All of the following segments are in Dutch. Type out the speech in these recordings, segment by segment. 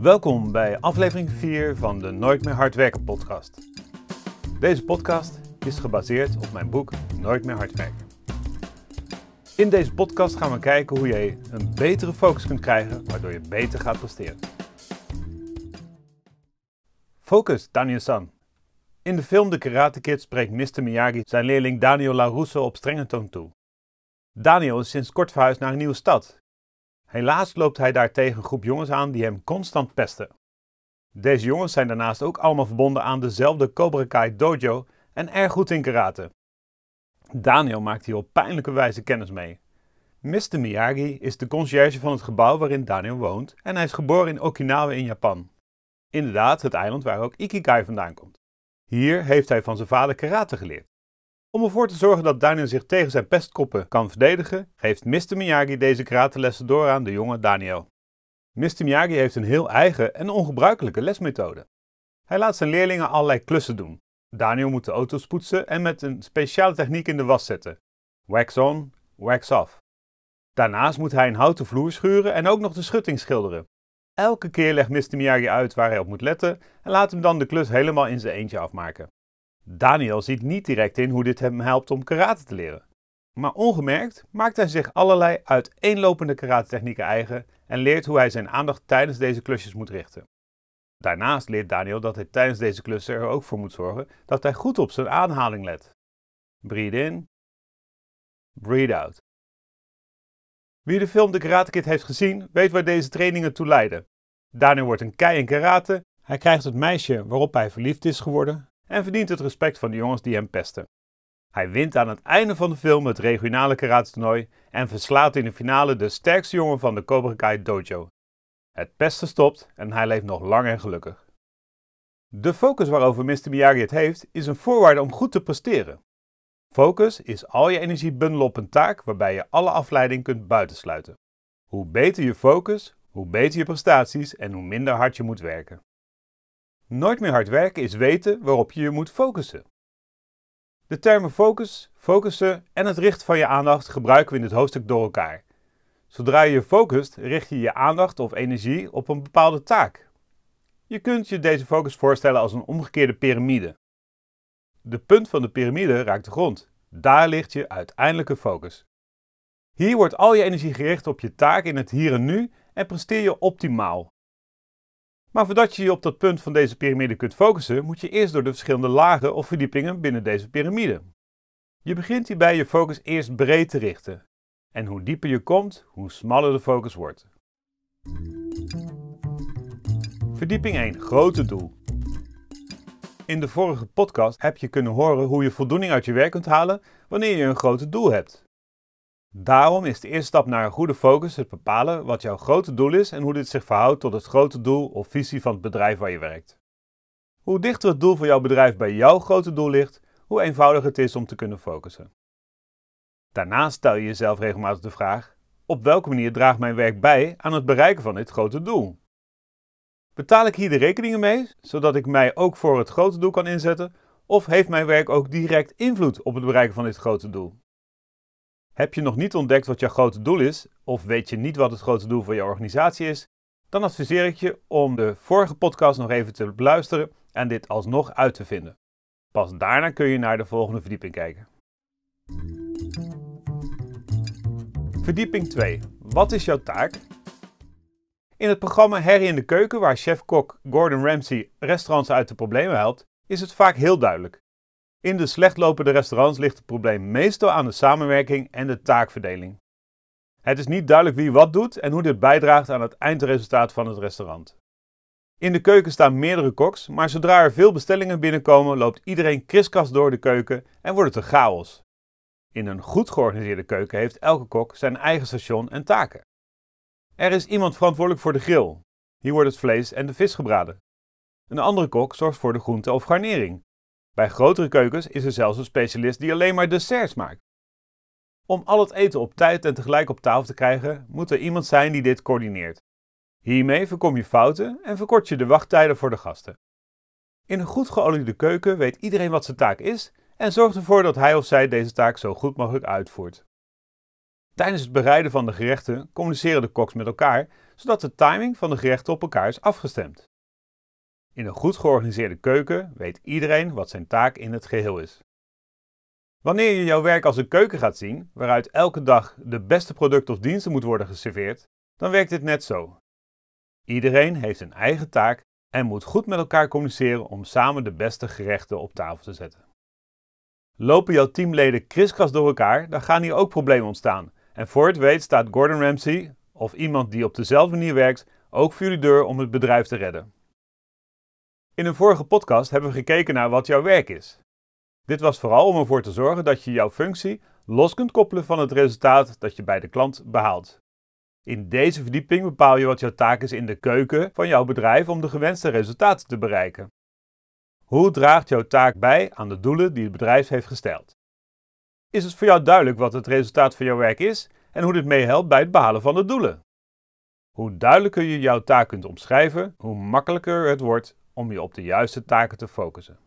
Welkom bij aflevering 4 van de Nooit meer hard werken podcast. Deze podcast is gebaseerd op mijn boek Nooit meer hard werken. In deze podcast gaan we kijken hoe je een betere focus kunt krijgen, waardoor je beter gaat presteren. Focus, Daniel-san. In de film The Karate Kid spreekt Mr. Miyagi zijn leerling Daniel LaRusso op strenge toon toe. Daniel is sinds kort verhuisd naar een nieuwe stad. Helaas loopt hij daar tegen een groep jongens aan die hem constant pesten. Deze jongens zijn daarnaast ook allemaal verbonden aan dezelfde Cobra Kai dojo en erg goed in karate. Daniel maakt hier op pijnlijke wijze kennis mee. Mr. Miyagi is de conciërge van het gebouw waarin Daniel woont en hij is geboren in Okinawa in Japan. Inderdaad, het eiland waar ook Ikigai vandaan komt. Hier heeft hij van zijn vader karate geleerd. Om ervoor te zorgen dat Daniel zich tegen zijn pestkoppen kan verdedigen, geeft Mr. Miyagi deze karatelessen door aan de jonge Daniel. Mr. Miyagi heeft een heel eigen en ongebruikelijke lesmethode. Hij laat zijn leerlingen allerlei klussen doen. Daniel moet de auto's poetsen en met een speciale techniek in de was zetten. Wax on, wax off. Daarnaast moet hij een houten vloer schuren en ook nog de schutting schilderen. Elke keer legt Mr. Miyagi uit waar hij op moet letten en laat hem dan de klus helemaal in zijn eentje afmaken. Daniel ziet niet direct in hoe dit hem helpt om karate te leren. Maar ongemerkt maakt hij zich allerlei uiteenlopende karate-technieken eigen en leert hoe hij zijn aandacht tijdens deze klusjes moet richten. Daarnaast leert Daniel dat hij tijdens deze klussen er ook voor moet zorgen dat hij goed op zijn ademhaling let. Breathe in, breathe out. Wie de film The Karate Kid heeft gezien, weet waar deze trainingen toe leiden. Daniel wordt een kei in karate, hij krijgt het meisje waarop hij verliefd is geworden en verdient het respect van de jongens die hem pesten. Hij wint aan het einde van de film het regionale karate-toernooi en verslaat in de finale de sterkste jongen van de Cobra Kai dojo. Het pesten stopt en hij leeft nog lang en gelukkig. De focus waarover Mr. Miyagi het heeft, is een voorwaarde om goed te presteren. Focus is al je energie bundelen op een taak waarbij je alle afleiding kunt buitensluiten. Hoe beter je focus, hoe beter je prestaties en hoe minder hard je moet werken. Nooit meer hard werken is weten waarop je je moet focussen. De termen focus, focussen en het richten van je aandacht gebruiken we in dit hoofdstuk door elkaar. Zodra je je focust, richt je je aandacht of energie op een bepaalde taak. Je kunt je deze focus voorstellen als een omgekeerde piramide. De punt van de piramide raakt de grond. Daar ligt je uiteindelijke focus. Hier wordt al je energie gericht op je taak in het hier en nu en presteer je optimaal. Maar voordat je je op dat punt van deze piramide kunt focussen, moet je eerst door de verschillende lagen of verdiepingen binnen deze piramide. Je begint hierbij je focus eerst breed te richten. En hoe dieper je komt, hoe smaller de focus wordt. Verdieping 1. Grote doel. In de vorige podcast heb je kunnen horen hoe je voldoening uit je werk kunt halen wanneer je een grote doel hebt. Daarom is de eerste stap naar een goede focus het bepalen wat jouw grote doel is en hoe dit zich verhoudt tot het grote doel of visie van het bedrijf waar je werkt. Hoe dichter het doel van jouw bedrijf bij jouw grote doel ligt, hoe eenvoudiger het is om te kunnen focussen. Daarnaast stel je jezelf regelmatig de vraag: op welke manier draagt mijn werk bij aan het bereiken van dit grote doel? Betaal ik hier de rekeningen mee, zodat ik mij ook voor het grote doel kan inzetten, of heeft mijn werk ook direct invloed op het bereiken van dit grote doel? Heb je nog niet ontdekt wat jouw grote doel is, of weet je niet wat het grote doel van jouw organisatie is, dan adviseer ik je om de vorige podcast nog even te beluisteren en dit alsnog uit te vinden. Pas daarna kun je naar de volgende verdieping kijken. Verdieping 2. Wat is jouw taak? In het programma Harry in de Keuken, waar chef-kok Gordon Ramsay restaurants uit de problemen helpt, is het vaak heel duidelijk. In de slecht lopende restaurants ligt het probleem meestal aan de samenwerking en de taakverdeling. Het is niet duidelijk wie wat doet en hoe dit bijdraagt aan het eindresultaat van het restaurant. In de keuken staan meerdere koks, maar zodra er veel bestellingen binnenkomen, loopt iedereen kriskast door de keuken en wordt het een chaos. In een goed georganiseerde keuken heeft elke kok zijn eigen station en taken. Er is iemand verantwoordelijk voor de grill. Hier wordt het vlees en de vis gebraden. Een andere kok zorgt voor de groente of garnering. Bij grotere keukens is er zelfs een specialist die alleen maar desserts maakt. Om al het eten op tijd en tegelijk op tafel te krijgen, moet er iemand zijn die dit coördineert. Hiermee voorkom je fouten en verkort je de wachttijden voor de gasten. In een goed geoliede keuken weet iedereen wat zijn taak is en zorgt ervoor dat hij of zij deze taak zo goed mogelijk uitvoert. Tijdens het bereiden van de gerechten communiceren de koks met elkaar, zodat de timing van de gerechten op elkaar is afgestemd. In een goed georganiseerde keuken weet iedereen wat zijn taak in het geheel is. Wanneer je jouw werk als een keuken gaat zien, waaruit elke dag de beste producten of diensten moet worden geserveerd, dan werkt dit net zo. Iedereen heeft een eigen taak en moet goed met elkaar communiceren om samen de beste gerechten op tafel te zetten. Lopen jouw teamleden kriskras door elkaar, dan gaan hier ook problemen ontstaan. En voor het weet staat Gordon Ramsay, of iemand die op dezelfde manier werkt, ook voor jullie deur om het bedrijf te redden. In een vorige podcast hebben we gekeken naar wat jouw werk is. Dit was vooral om ervoor te zorgen dat je jouw functie los kunt koppelen van het resultaat dat je bij de klant behaalt. In deze verdieping bepaal je wat jouw taak is in de keuken van jouw bedrijf om de gewenste resultaten te bereiken. Hoe draagt jouw taak bij aan de doelen die het bedrijf heeft gesteld? Is het voor jou duidelijk wat het resultaat van jouw werk is en hoe dit meehelpt bij het behalen van de doelen? Hoe duidelijker je jouw taak kunt omschrijven, hoe makkelijker het wordt om je op de juiste taken te focussen.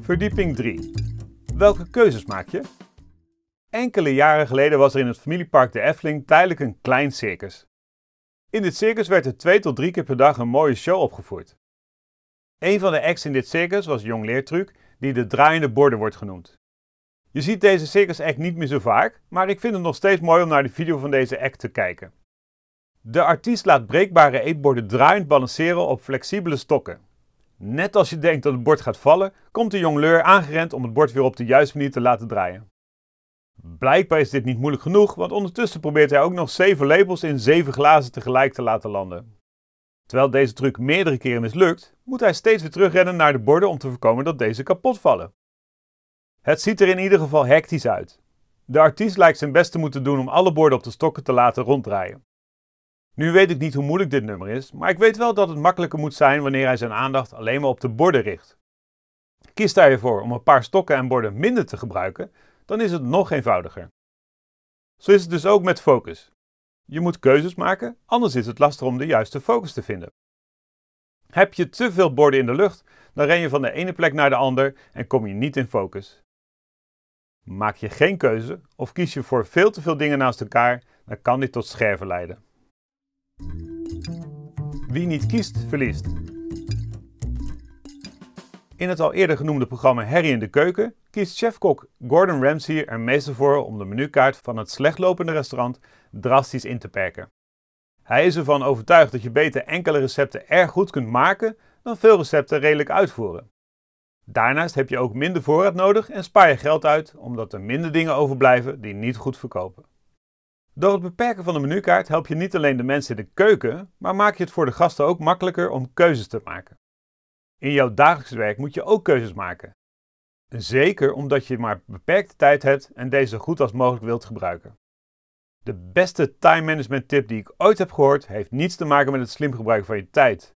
Verdieping 3. Welke keuzes maak je? Enkele jaren geleden was er in het familiepark de Efteling tijdelijk een klein circus. In dit circus werd er twee tot drie keer per dag een mooie show opgevoerd. Een van de acts in dit circus was Jong Leertruc, die de draaiende borden wordt genoemd. Je ziet deze circus act niet meer zo vaak, maar ik vind het nog steeds mooi om naar de video van deze act te kijken. De artiest laat breekbare eetborden draaiend balanceren op flexibele stokken. Net als je denkt dat het bord gaat vallen, komt de jongleur aangerend om het bord weer op de juiste manier te laten draaien. Blijkbaar is dit niet moeilijk genoeg, want ondertussen probeert hij ook nog zeven lepels in zeven glazen tegelijk te laten landen. Terwijl deze truc meerdere keren mislukt, moet hij steeds weer terugrennen naar de borden om te voorkomen dat deze kapot vallen. Het ziet er in ieder geval hectisch uit. De artiest lijkt zijn best te moeten doen om alle borden op de stokken te laten ronddraaien. Nu weet ik niet hoe moeilijk dit nummer is, maar ik weet wel dat het makkelijker moet zijn wanneer hij zijn aandacht alleen maar op de borden richt. Kiest hij ervoor om een paar stokken en borden minder te gebruiken, dan is het nog eenvoudiger. Zo is het dus ook met focus. Je moet keuzes maken, anders is het lastig om de juiste focus te vinden. Heb je te veel borden in de lucht, dan ren je van de ene plek naar de ander en kom je niet in focus. Maak je geen keuze of kies je voor veel te veel dingen naast elkaar, dan kan dit tot scherven leiden. Wie niet kiest, verliest. In het al eerder genoemde programma Harry in de Keuken kiest chefkok Gordon Ramsay er meestal voor om de menukaart van het slechtlopende restaurant drastisch in te perken. Hij is ervan overtuigd dat je beter enkele recepten erg goed kunt maken dan veel recepten redelijk uitvoeren. Daarnaast heb je ook minder voorraad nodig en spaar je geld uit omdat er minder dingen overblijven die niet goed verkopen. Door het beperken van de menukaart help je niet alleen de mensen in de keuken, maar maak je het voor de gasten ook makkelijker om keuzes te maken. In jouw dagelijks werk moet je ook keuzes maken. Zeker omdat je maar beperkte tijd hebt en deze zo goed als mogelijk wilt gebruiken. De beste time management tip die ik ooit heb gehoord heeft niets te maken met het slim gebruiken van je tijd.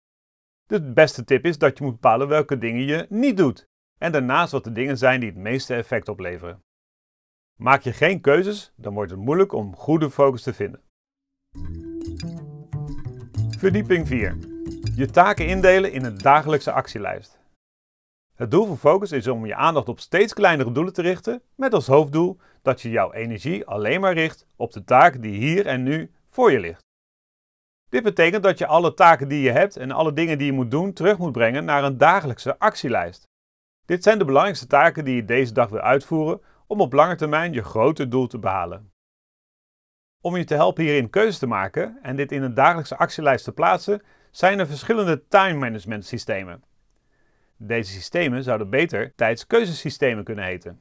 De beste tip is dat je moet bepalen welke dingen je niet doet en daarnaast wat de dingen zijn die het meeste effect opleveren. Maak je geen keuzes, dan wordt het moeilijk om goede focus te vinden. Verdieping 4. Je taken indelen in een dagelijkse actielijst. Het doel van focus is om je aandacht op steeds kleinere doelen te richten, met als hoofddoel dat je jouw energie alleen maar richt op de taak die hier en nu voor je ligt. Dit betekent dat je alle taken die je hebt en alle dingen die je moet doen terug moet brengen naar een dagelijkse actielijst. Dit zijn de belangrijkste taken die je deze dag wil uitvoeren om op lange termijn je grote doel te behalen. Om je te helpen hierin keuzes te maken en dit in een dagelijkse actielijst te plaatsen, zijn er verschillende time management systemen. Deze systemen zouden beter tijdskeuzesystemen kunnen heten.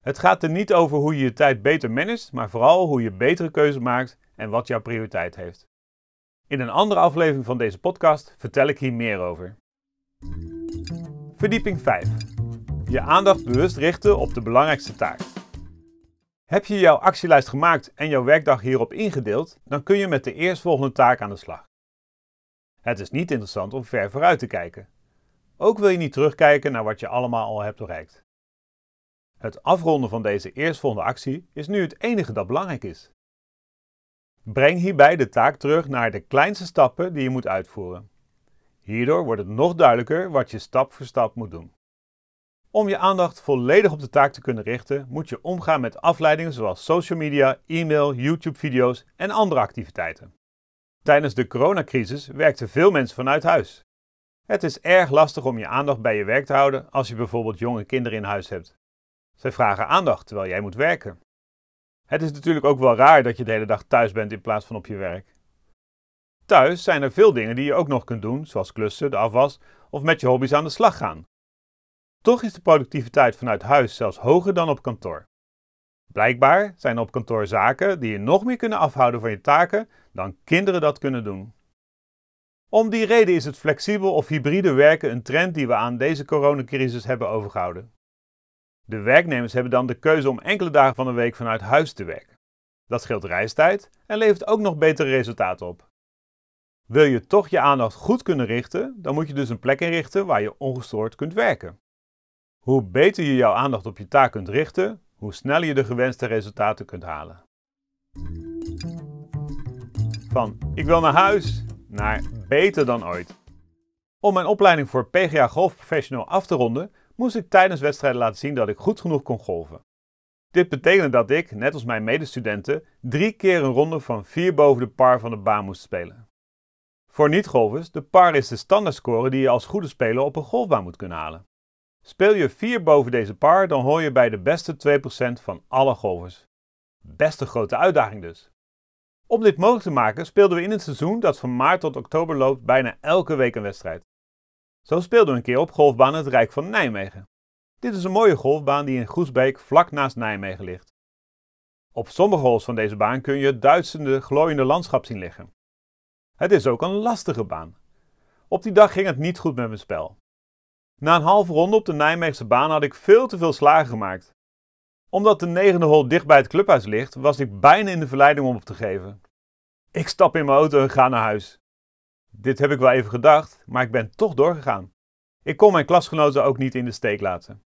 Het gaat er niet over hoe je je tijd beter managt, maar vooral hoe je betere keuzes maakt en wat jouw prioriteit heeft. In een andere aflevering van deze podcast vertel ik hier meer over. Verdieping 5. Je aandacht bewust richten op de belangrijkste taak. Heb je jouw actielijst gemaakt en jouw werkdag hierop ingedeeld, dan kun je met de eerstvolgende taak aan de slag. Het is niet interessant om ver vooruit te kijken. Ook wil je niet terugkijken naar wat je allemaal al hebt bereikt. Het afronden van deze eerstvolgende actie is nu het enige dat belangrijk is. Breng hierbij de taak terug naar de kleinste stappen die je moet uitvoeren. Hierdoor wordt het nog duidelijker wat je stap voor stap moet doen. Om je aandacht volledig op de taak te kunnen richten, moet je omgaan met afleidingen zoals social media, e-mail, YouTube-video's en andere activiteiten. Tijdens de coronacrisis werkten veel mensen vanuit huis. Het is erg lastig om je aandacht bij je werk te houden als je bijvoorbeeld jonge kinderen in huis hebt. Zij vragen aandacht terwijl jij moet werken. Het is natuurlijk ook wel raar dat je de hele dag thuis bent in plaats van op je werk. Thuis zijn er veel dingen die je ook nog kunt doen, zoals klussen, de afwas of met je hobby's aan de slag gaan. Toch is de productiviteit vanuit huis zelfs hoger dan op kantoor. Blijkbaar zijn op kantoor zaken die je nog meer kunnen afhouden van je taken dan kinderen dat kunnen doen. Om die reden is het flexibel of hybride werken een trend die we aan deze coronacrisis hebben overgehouden. De werknemers hebben dan de keuze om enkele dagen van de week vanuit huis te werken. Dat scheelt reistijd en levert ook nog betere resultaten op. Wil je toch je aandacht goed kunnen richten, dan moet je dus een plek inrichten waar je ongestoord kunt werken. Hoe beter je jouw aandacht op je taak kunt richten, hoe sneller je de gewenste resultaten kunt halen. Van ik wil naar huis naar beter dan ooit. Om mijn opleiding voor PGA Golf Professional af te ronden, moest ik tijdens wedstrijden laten zien dat ik goed genoeg kon golven. Dit betekende dat ik, net als mijn medestudenten, drie keer een ronde van vier boven de par van de baan moest spelen. Voor niet-golfers, de par is de standaardscore die je als goede speler op een golfbaan moet kunnen halen. Speel je 4 boven deze par, dan hoor je bij de beste 2% van alle golfers. Best een grote uitdaging dus. Om dit mogelijk te maken speelden we in het seizoen dat van maart tot oktober loopt bijna elke week een wedstrijd. Zo speelden we een keer op golfbaan het Rijk van Nijmegen. Dit is een mooie golfbaan die in Groesbeek vlak naast Nijmegen ligt. Op sommige holes van deze baan kun je het glooiende landschap zien liggen. Het is ook een lastige baan. Op die dag ging het niet goed met mijn spel. Na een halve ronde op de Nijmeegse baan had ik veel te veel slagen gemaakt. Omdat de negende hole dicht bij het clubhuis ligt, was ik bijna in de verleiding om op te geven. Ik stap in mijn auto en ga naar huis. Dit heb ik wel even gedacht, maar ik ben toch doorgegaan. Ik kon mijn klasgenoten ook niet in de steek laten.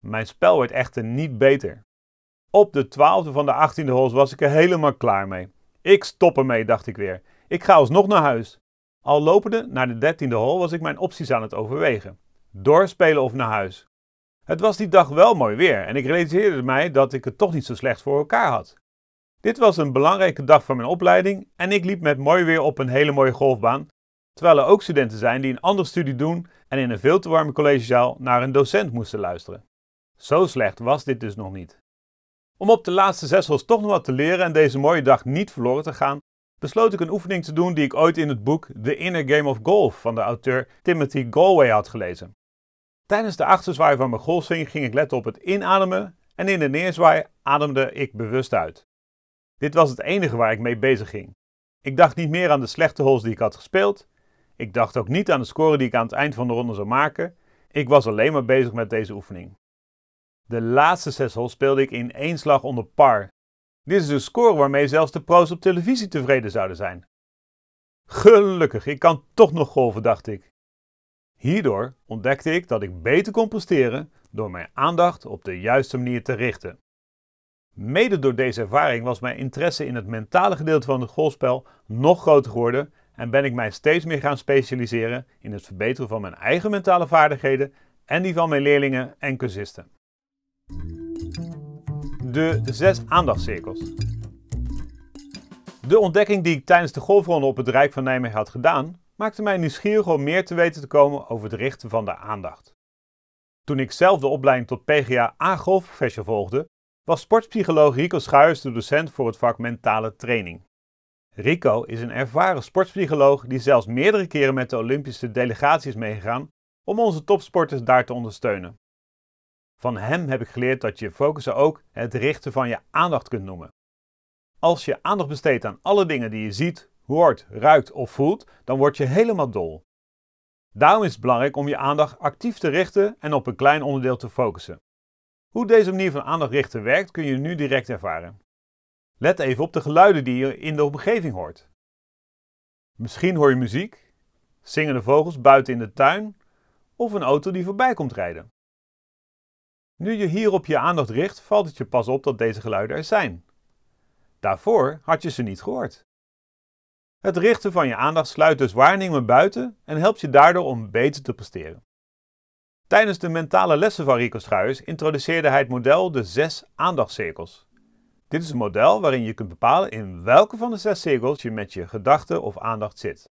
Mijn spel werd echter niet beter. Op de twaalfde van de achttiende holes was ik er helemaal klaar mee. Ik stop ermee, dacht ik weer. Ik ga alsnog naar huis. Al lopende naar de dertiende hole was ik mijn opties aan het overwegen. Doorspelen of naar huis. Het was die dag wel mooi weer en ik realiseerde mij dat ik het toch niet zo slecht voor elkaar had. Dit was een belangrijke dag van mijn opleiding en ik liep met mooi weer op een hele mooie golfbaan, terwijl er ook studenten zijn die een andere studie doen en in een veel te warme collegezaal naar een docent moesten luisteren. Zo slecht was dit dus nog niet. Om op de laatste zes holes toch nog wat te leren en deze mooie dag niet verloren te gaan, besloot ik een oefening te doen die ik ooit in het boek The Inner Game of Golf van de auteur Timothy Galway had gelezen. Tijdens de achterzwaai van mijn golfswing ging ik letten op het inademen en in de neerzwaai ademde ik bewust uit. Dit was het enige waar ik mee bezig ging. Ik dacht niet meer aan de slechte holes die ik had gespeeld. Ik dacht ook niet aan de score die ik aan het eind van de ronde zou maken. Ik was alleen maar bezig met deze oefening. De laatste zes holes speelde ik in één slag onder par. Dit is de score waarmee zelfs de pro's op televisie tevreden zouden zijn. Gelukkig, ik kan toch nog golven, dacht ik. Hierdoor ontdekte ik dat ik beter kon presteren door mijn aandacht op de juiste manier te richten. Mede door deze ervaring was mijn interesse in het mentale gedeelte van het golfspel nog groter geworden en ben ik mij steeds meer gaan specialiseren in het verbeteren van mijn eigen mentale vaardigheden en die van mijn leerlingen en cursisten. De zes aandachtscirkels. De ontdekking die ik tijdens de golfronde op het Rijk van Nijmegen had gedaan, maakte mij nieuwsgierig om meer te weten te komen over het richten van de aandacht. Toen ik zelf de opleiding tot PGA A-golfprofessional volgde, was sportpsycholoog Rico Schuijers de docent voor het vak mentale training. Rico is een ervaren sportpsycholoog die zelfs meerdere keren met de Olympische delegatie is meegegaan om onze topsporters daar te ondersteunen. Van hem heb ik geleerd dat je focussen ook het richten van je aandacht kunt noemen. Als je aandacht besteedt aan alle dingen die je ziet, hoort, ruikt of voelt, dan word je helemaal dol. Daarom is het belangrijk om je aandacht actief te richten en op een klein onderdeel te focussen. Hoe deze manier van aandacht richten werkt, kun je nu direct ervaren. Let even op de geluiden die je in de omgeving hoort. Misschien hoor je muziek, zingende vogels buiten in de tuin of een auto die voorbij komt rijden. Nu je hierop je aandacht richt, valt het je pas op dat deze geluiden er zijn. Daarvoor had je ze niet gehoord. Het richten van je aandacht sluit dus waarnemingen buiten en helpt je daardoor om beter te presteren. Tijdens de mentale lessen van Rico Schuijers introduceerde hij het model de zes aandachtscirkels. Dit is een model waarin je kunt bepalen in welke van de zes cirkels je met je gedachten of aandacht zit.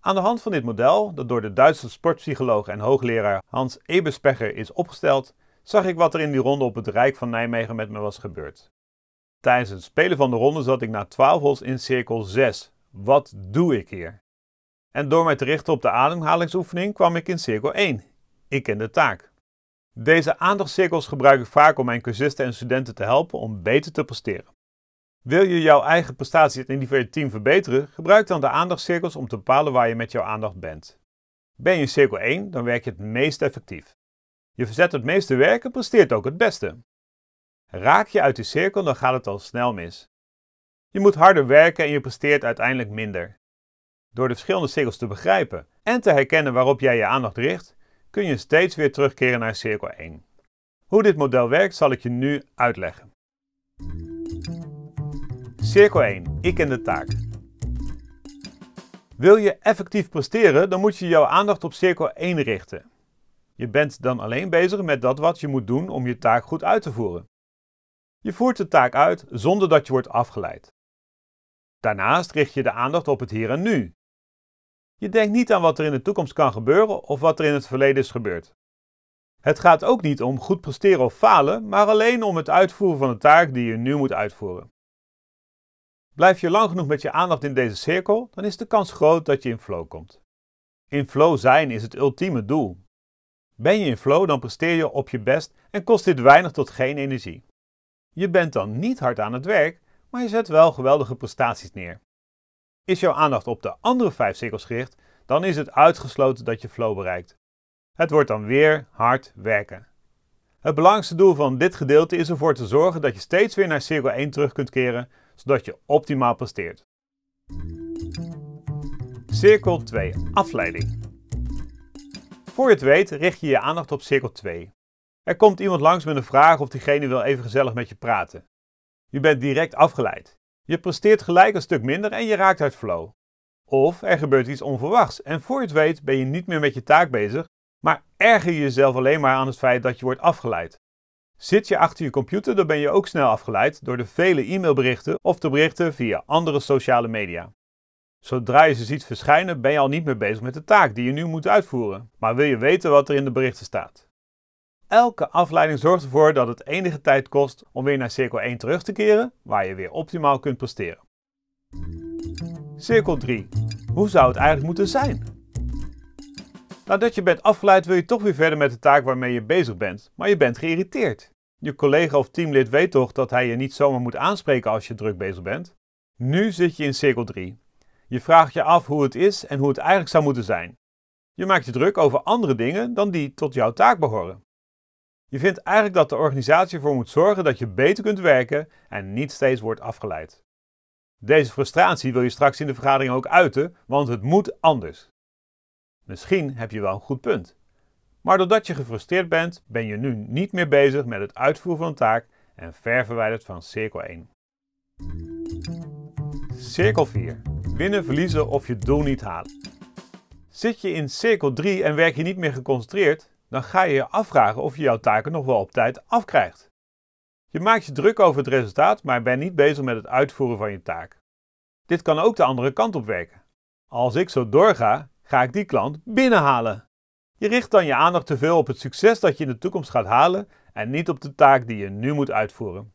Aan de hand van dit model, dat door de Duitse sportpsycholoog en hoogleraar Hans Eberspecher is opgesteld, zag ik wat er in die ronde op het Rijk van Nijmegen met me was gebeurd. Tijdens het spelen van de ronde zat ik na 12 holes in cirkel 6. Wat doe ik hier? En door mij te richten op de ademhalingsoefening kwam ik in cirkel 1. Ik ken de taak. Deze aandachtscirkels gebruik ik vaak om mijn cursisten en studenten te helpen om beter te presteren. Wil je jouw eigen prestatie het individuele team verbeteren, gebruik dan de aandachtscirkels om te bepalen waar je met jouw aandacht bent. Ben je in cirkel 1, dan werk je het meest effectief. Je verzet het meeste werk en presteert ook het beste. Raak je uit die cirkel, dan gaat het al snel mis. Je moet harder werken en je presteert uiteindelijk minder. Door de verschillende cirkels te begrijpen en te herkennen waarop jij je aandacht richt, kun je steeds weer terugkeren naar cirkel 1. Hoe dit model werkt zal ik je nu uitleggen. Cirkel 1. Ik en de taak. Wil je effectief presteren, dan moet je jouw aandacht op cirkel 1 richten. Je bent dan alleen bezig met dat wat je moet doen om je taak goed uit te voeren. Je voert de taak uit zonder dat je wordt afgeleid. Daarnaast richt je de aandacht op het hier en nu. Je denkt niet aan wat er in de toekomst kan gebeuren of wat er in het verleden is gebeurd. Het gaat ook niet om goed presteren of falen, maar alleen om het uitvoeren van de taak die je nu moet uitvoeren. Blijf je lang genoeg met je aandacht in deze cirkel, dan is de kans groot dat je in flow komt. In flow zijn is het ultieme doel. Ben je in flow, dan presteer je op je best en kost dit weinig tot geen energie. Je bent dan niet hard aan het werk, maar je zet wel geweldige prestaties neer. Is jouw aandacht op de andere vijf cirkels gericht, dan is het uitgesloten dat je flow bereikt. Het wordt dan weer hard werken. Het belangrijkste doel van dit gedeelte is ervoor te zorgen dat je steeds weer naar cirkel 1 terug kunt keren, zodat je optimaal presteert. Cirkel 2. Afleiding. Voor je het weet richt je je aandacht op cirkel 2. Er komt iemand langs met een vraag of diegene wil even gezellig met je praten. Je bent direct afgeleid. Je presteert gelijk een stuk minder en je raakt uit flow. Of er gebeurt iets onverwachts en voor je het weet ben je niet meer met je taak bezig, maar erger je jezelf alleen maar aan het feit dat je wordt afgeleid. Zit je achter je computer, dan ben je ook snel afgeleid door de vele e-mailberichten of de berichten via andere sociale media. Zodra je ze ziet verschijnen, ben je al niet meer bezig met de taak die je nu moet uitvoeren, maar wil je weten wat er in de berichten staat. Elke afleiding zorgt ervoor dat het enige tijd kost om weer naar cirkel 1 terug te keren, waar je weer optimaal kunt presteren. Cirkel 3. Hoe zou het eigenlijk moeten zijn? Nadat je bent afgeleid wil je toch weer verder met de taak waarmee je bezig bent, maar je bent geïrriteerd. Je collega of teamlid weet toch dat hij je niet zomaar moet aanspreken als je druk bezig bent? Nu zit je in cirkel 3. Je vraagt je af hoe het is en hoe het eigenlijk zou moeten zijn. Je maakt je druk over andere dingen dan die tot jouw taak behoren. Je vindt eigenlijk dat de organisatie ervoor moet zorgen dat je beter kunt werken en niet steeds wordt afgeleid. Deze frustratie wil je straks in de vergadering ook uiten, want het moet anders. Misschien heb je wel een goed punt. Maar doordat je gefrustreerd bent, ben je nu niet meer bezig met het uitvoeren van een taak en ver verwijderd van cirkel 1. Cirkel 4. Winnen, verliezen of je doel niet halen. Zit je in cirkel 3 en werk je niet meer geconcentreerd, dan ga je je afvragen of je jouw taken nog wel op tijd afkrijgt. Je maakt je druk over het resultaat, maar bent niet bezig met het uitvoeren van je taak. Dit kan ook de andere kant op werken. Als ik zo doorga, ga ik die klant binnenhalen. Je richt dan je aandacht te veel op het succes dat je in de toekomst gaat halen en niet op de taak die je nu moet uitvoeren.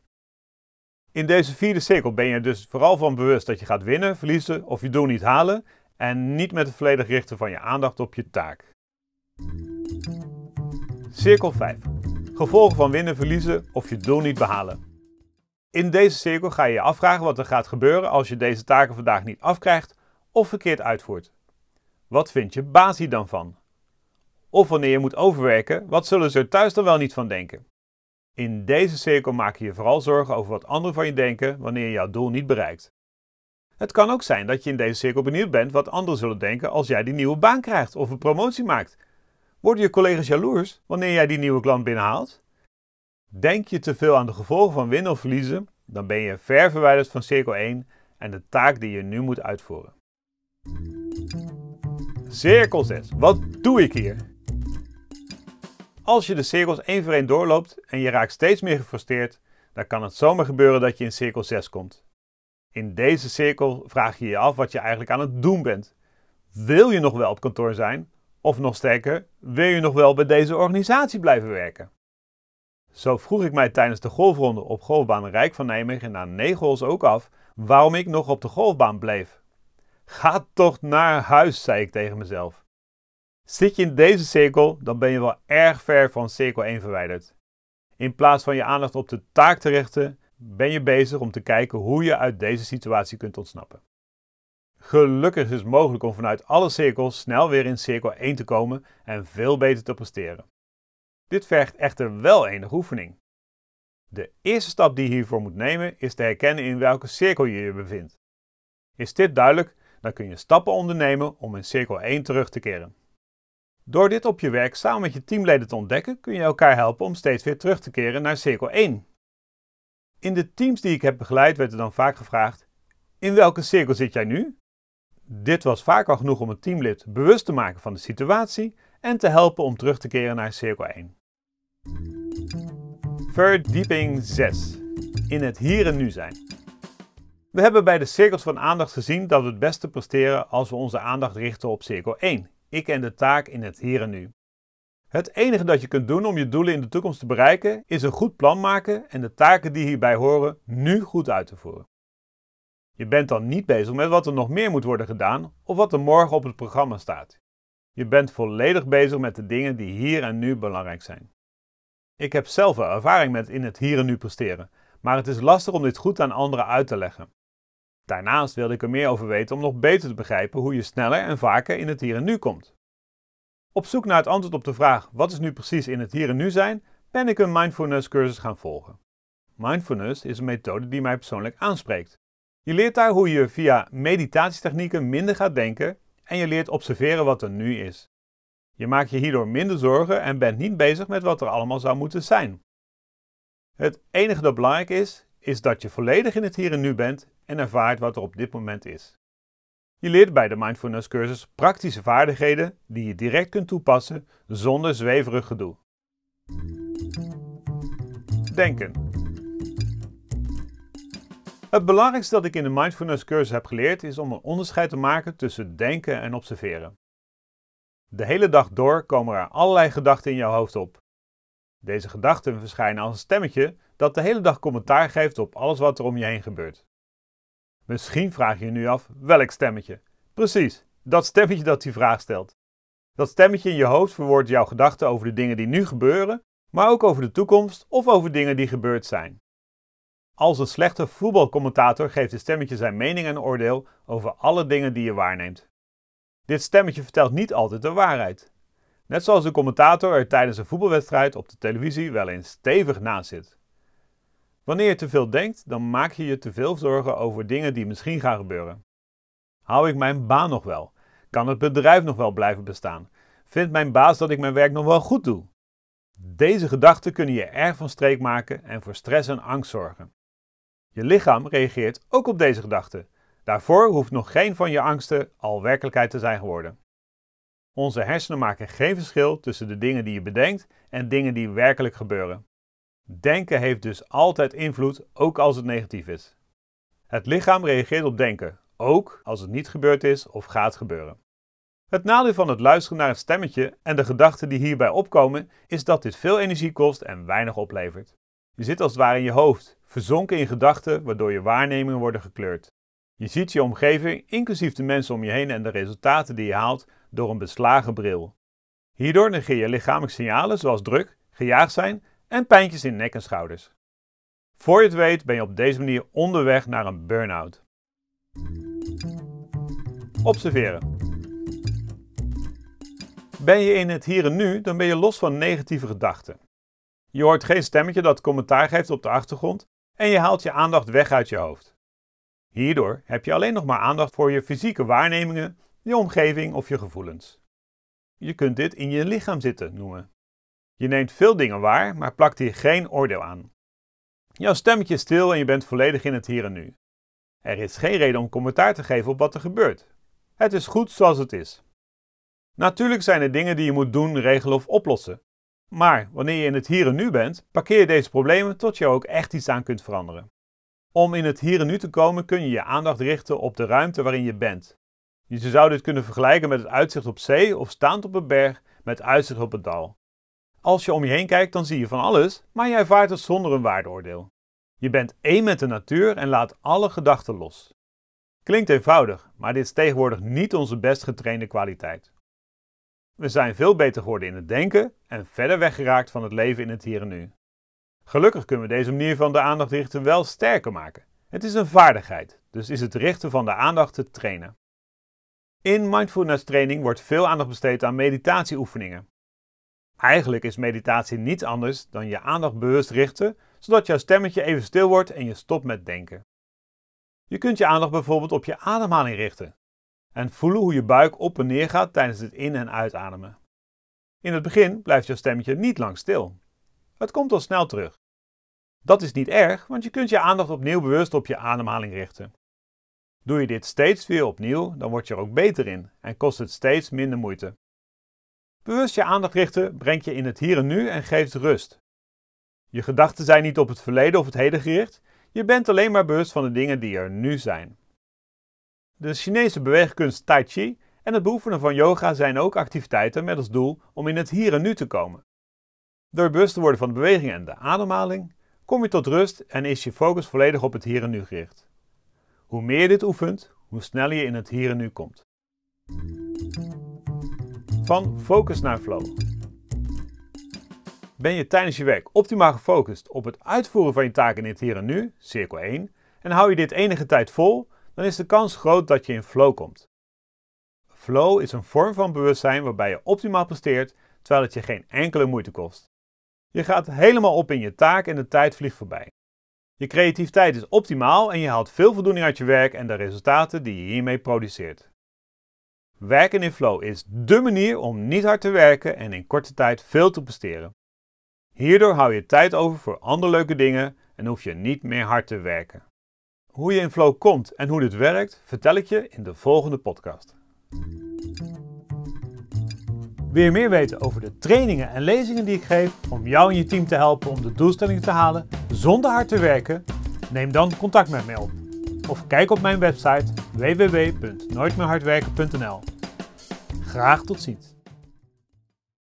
In deze vierde cirkel ben je dus vooral van bewust dat je gaat winnen, verliezen of je doel niet halen en niet met het volledig richten van je aandacht op je taak. Cirkel 5. Gevolgen van winnen, verliezen of je doel niet behalen. In deze cirkel ga je je afvragen wat er gaat gebeuren als je deze taken vandaag niet afkrijgt of verkeerd uitvoert. Wat vindt je baas hier dan van? Of wanneer je moet overwerken, wat zullen ze thuis dan wel niet van denken? In deze cirkel maak je je vooral zorgen over wat anderen van je denken wanneer je jouw doel niet bereikt. Het kan ook zijn dat je in deze cirkel benieuwd bent wat anderen zullen denken als jij die nieuwe baan krijgt of een promotie maakt. Worden je collega's jaloers wanneer jij die nieuwe klant binnenhaalt? Denk je te veel aan de gevolgen van winnen of verliezen, dan ben je ver verwijderd van cirkel 1 en de taak die je nu moet uitvoeren. Cirkel 6. Wat doe ik hier? Als je de cirkels één voor één doorloopt en je raakt steeds meer gefrustreerd, dan kan het zomaar gebeuren dat je in cirkel 6 komt. In deze cirkel vraag je je af wat je eigenlijk aan het doen bent. Wil je nog wel op kantoor zijn? Of nog sterker, wil je nog wel bij deze organisatie blijven werken? Zo vroeg ik mij tijdens de golfronde op golfbaan Rijk van Nijmegen na negen holes ook af waarom ik nog op de golfbaan bleef. Ga toch naar huis, zei ik tegen mezelf. Zit je in deze cirkel, dan ben je wel erg ver van cirkel 1 verwijderd. In plaats van je aandacht op de taak te richten, ben je bezig om te kijken hoe je uit deze situatie kunt ontsnappen. Gelukkig is het mogelijk om vanuit alle cirkels snel weer in cirkel 1 te komen en veel beter te presteren. Dit vergt echter wel enige oefening. De eerste stap die je hiervoor moet nemen is te herkennen in welke cirkel je je bevindt. Is dit duidelijk, dan kun je stappen ondernemen om in cirkel 1 terug te keren. Door dit op je werk samen met je teamleden te ontdekken, kun je elkaar helpen om steeds weer terug te keren naar cirkel 1. In de teams die ik heb begeleid werd er dan vaak gevraagd: In welke cirkel zit jij nu? Dit was vaak al genoeg om het teamlid bewust te maken van de situatie en te helpen om terug te keren naar cirkel 1. Verdieping 6. In het hier en nu zijn. We hebben bij de cirkels van aandacht gezien dat we het beste presteren als we onze aandacht richten op cirkel 1, ik en de taak in het hier en nu. Het enige dat je kunt doen om je doelen in de toekomst te bereiken, is een goed plan maken en de taken die hierbij horen nu goed uit te voeren. Je bent dan niet bezig met wat er nog meer moet worden gedaan of wat er morgen op het programma staat. Je bent volledig bezig met de dingen die hier en nu belangrijk zijn. Ik heb zelf ervaring met in het hier en nu presteren, maar het is lastig om dit goed aan anderen uit te leggen. Daarnaast wilde ik er meer over weten om nog beter te begrijpen hoe je sneller en vaker in het hier en nu komt. Op zoek naar het antwoord op de vraag wat is nu precies in het hier en nu zijn, ben ik een mindfulness cursus gaan volgen. Mindfulness is een methode die mij persoonlijk aanspreekt. Je leert daar hoe je via meditatietechnieken minder gaat denken en je leert observeren wat er nu is. Je maakt je hierdoor minder zorgen en bent niet bezig met wat er allemaal zou moeten zijn. Het enige dat belangrijk is, is dat je volledig in het hier en nu bent en ervaart wat er op dit moment is. Je leert bij de mindfulness cursus praktische vaardigheden die je direct kunt toepassen zonder zweverig gedoe. Denken. Het belangrijkste dat ik in de mindfulness cursus heb geleerd is om een onderscheid te maken tussen denken en observeren. De hele dag door komen er allerlei gedachten in jouw hoofd op. Deze gedachten verschijnen als een stemmetje dat de hele dag commentaar geeft op alles wat er om je heen gebeurt. Misschien vraag je je nu af welk stemmetje. Precies, dat stemmetje dat die vraag stelt. Dat stemmetje in je hoofd verwoordt jouw gedachten over de dingen die nu gebeuren, maar ook over de toekomst of over dingen die gebeurd zijn. Als een slechte voetbalcommentator geeft het stemmetje zijn mening en oordeel over alle dingen die je waarneemt. Dit stemmetje vertelt niet altijd de waarheid. Net zoals de commentator er tijdens een voetbalwedstrijd op de televisie wel eens stevig naast zit. Wanneer je te veel denkt, dan maak je je te veel zorgen over dingen die misschien gaan gebeuren. Hou ik mijn baan nog wel? Kan het bedrijf nog wel blijven bestaan? Vindt mijn baas dat ik mijn werk nog wel goed doe? Deze gedachten kunnen je erg van streek maken en voor stress en angst zorgen. Je lichaam reageert ook op deze gedachten. Daarvoor hoeft nog geen van je angsten al werkelijkheid te zijn geworden. Onze hersenen maken geen verschil tussen de dingen die je bedenkt en dingen die werkelijk gebeuren. Denken heeft dus altijd invloed, ook als het negatief is. Het lichaam reageert op denken, ook als het niet gebeurd is of gaat gebeuren. Het nadeel van het luisteren naar het stemmetje en de gedachten die hierbij opkomen, is dat dit veel energie kost en weinig oplevert. Je zit als het ware in je hoofd, verzonken in gedachten, waardoor je waarnemingen worden gekleurd. Je ziet je omgeving, inclusief de mensen om je heen en de resultaten die je haalt, door een beslagen bril. Hierdoor negeer je lichamelijke signalen zoals druk, gejaagd zijn en pijntjes in nek en schouders. Voor je het weet ben je op deze manier onderweg naar een burn-out. Observeren. Ben je in het hier en nu, dan ben je los van negatieve gedachten. Je hoort geen stemmetje dat commentaar geeft op de achtergrond en je haalt je aandacht weg uit je hoofd. Hierdoor heb je alleen nog maar aandacht voor je fysieke waarnemingen, je omgeving of je gevoelens. Je kunt dit in je lichaam zitten noemen. Je neemt veel dingen waar, maar plakt hier geen oordeel aan. Jouw stemmetje is stil en je bent volledig in het hier en nu. Er is geen reden om commentaar te geven op wat er gebeurt. Het is goed zoals het is. Natuurlijk zijn er dingen die je moet doen, regelen of oplossen. Maar wanneer je in het hier en nu bent, parkeer je deze problemen tot je ook echt iets aan kunt veranderen. Om in het hier en nu te komen kun je je aandacht richten op de ruimte waarin je bent. Je zou dit kunnen vergelijken met het uitzicht op zee of staand op een berg met uitzicht op het dal. Als je om je heen kijkt, dan zie je van alles, maar je ervaart het zonder een waardeoordeel. Je bent één met de natuur en laat alle gedachten los. Klinkt eenvoudig, maar dit is tegenwoordig niet onze best getrainde kwaliteit. We zijn veel beter geworden in het denken en verder weggeraakt van het leven in het hier en nu. Gelukkig kunnen we deze manier van de aandacht richten wel sterker maken. Het is een vaardigheid, dus is het richten van de aandacht te trainen. In mindfulness training wordt veel aandacht besteed aan meditatieoefeningen. Eigenlijk is meditatie niets anders dan je aandacht bewust richten, zodat jouw stemmetje even stil wordt en je stopt met denken. Je kunt je aandacht bijvoorbeeld op je ademhaling richten en voelen hoe je buik op en neer gaat tijdens het in- en uitademen. In het begin blijft jouw stemmetje niet lang stil. Het komt al snel terug. Dat is niet erg, want je kunt je aandacht opnieuw bewust op je ademhaling richten. Doe je dit steeds weer opnieuw, dan word je er ook beter in en kost het steeds minder moeite. Bewust je aandacht richten brengt je in het hier en nu en geeft rust. Je gedachten zijn niet op het verleden of het heden gericht, je bent alleen maar bewust van de dingen die er nu zijn. De Chinese beweegkunst Tai Chi en het beoefenen van yoga zijn ook activiteiten met als doel om in het hier en nu te komen. Door bewust te worden van de beweging en de ademhaling, kom je tot rust en is je focus volledig op het hier en nu gericht. Hoe meer je dit oefent, hoe sneller je in het hier en nu komt. Van focus naar flow. Ben je tijdens je werk optimaal gefocust op het uitvoeren van je taken in het hier en nu, cirkel 1, en hou je dit enige tijd vol, dan is de kans groot dat je in flow komt. Flow is een vorm van bewustzijn waarbij je optimaal presteert terwijl het je geen enkele moeite kost. Je gaat helemaal op in je taak en de tijd vliegt voorbij. Je creativiteit is optimaal en je haalt veel voldoening uit je werk en de resultaten die je hiermee produceert. Werken in flow is dé manier om niet hard te werken en in korte tijd veel te presteren. Hierdoor hou je tijd over voor andere leuke dingen en hoef je niet meer hard te werken. Hoe je in flow komt en hoe dit werkt, vertel ik je in de volgende podcast. Wil je meer weten over de trainingen en lezingen die ik geef om jou en je team te helpen om de doelstellingen te halen zonder hard te werken? Neem dan contact met mij op. Of kijk op mijn website www.nooitmeerhardwerken.nl. Graag tot ziens.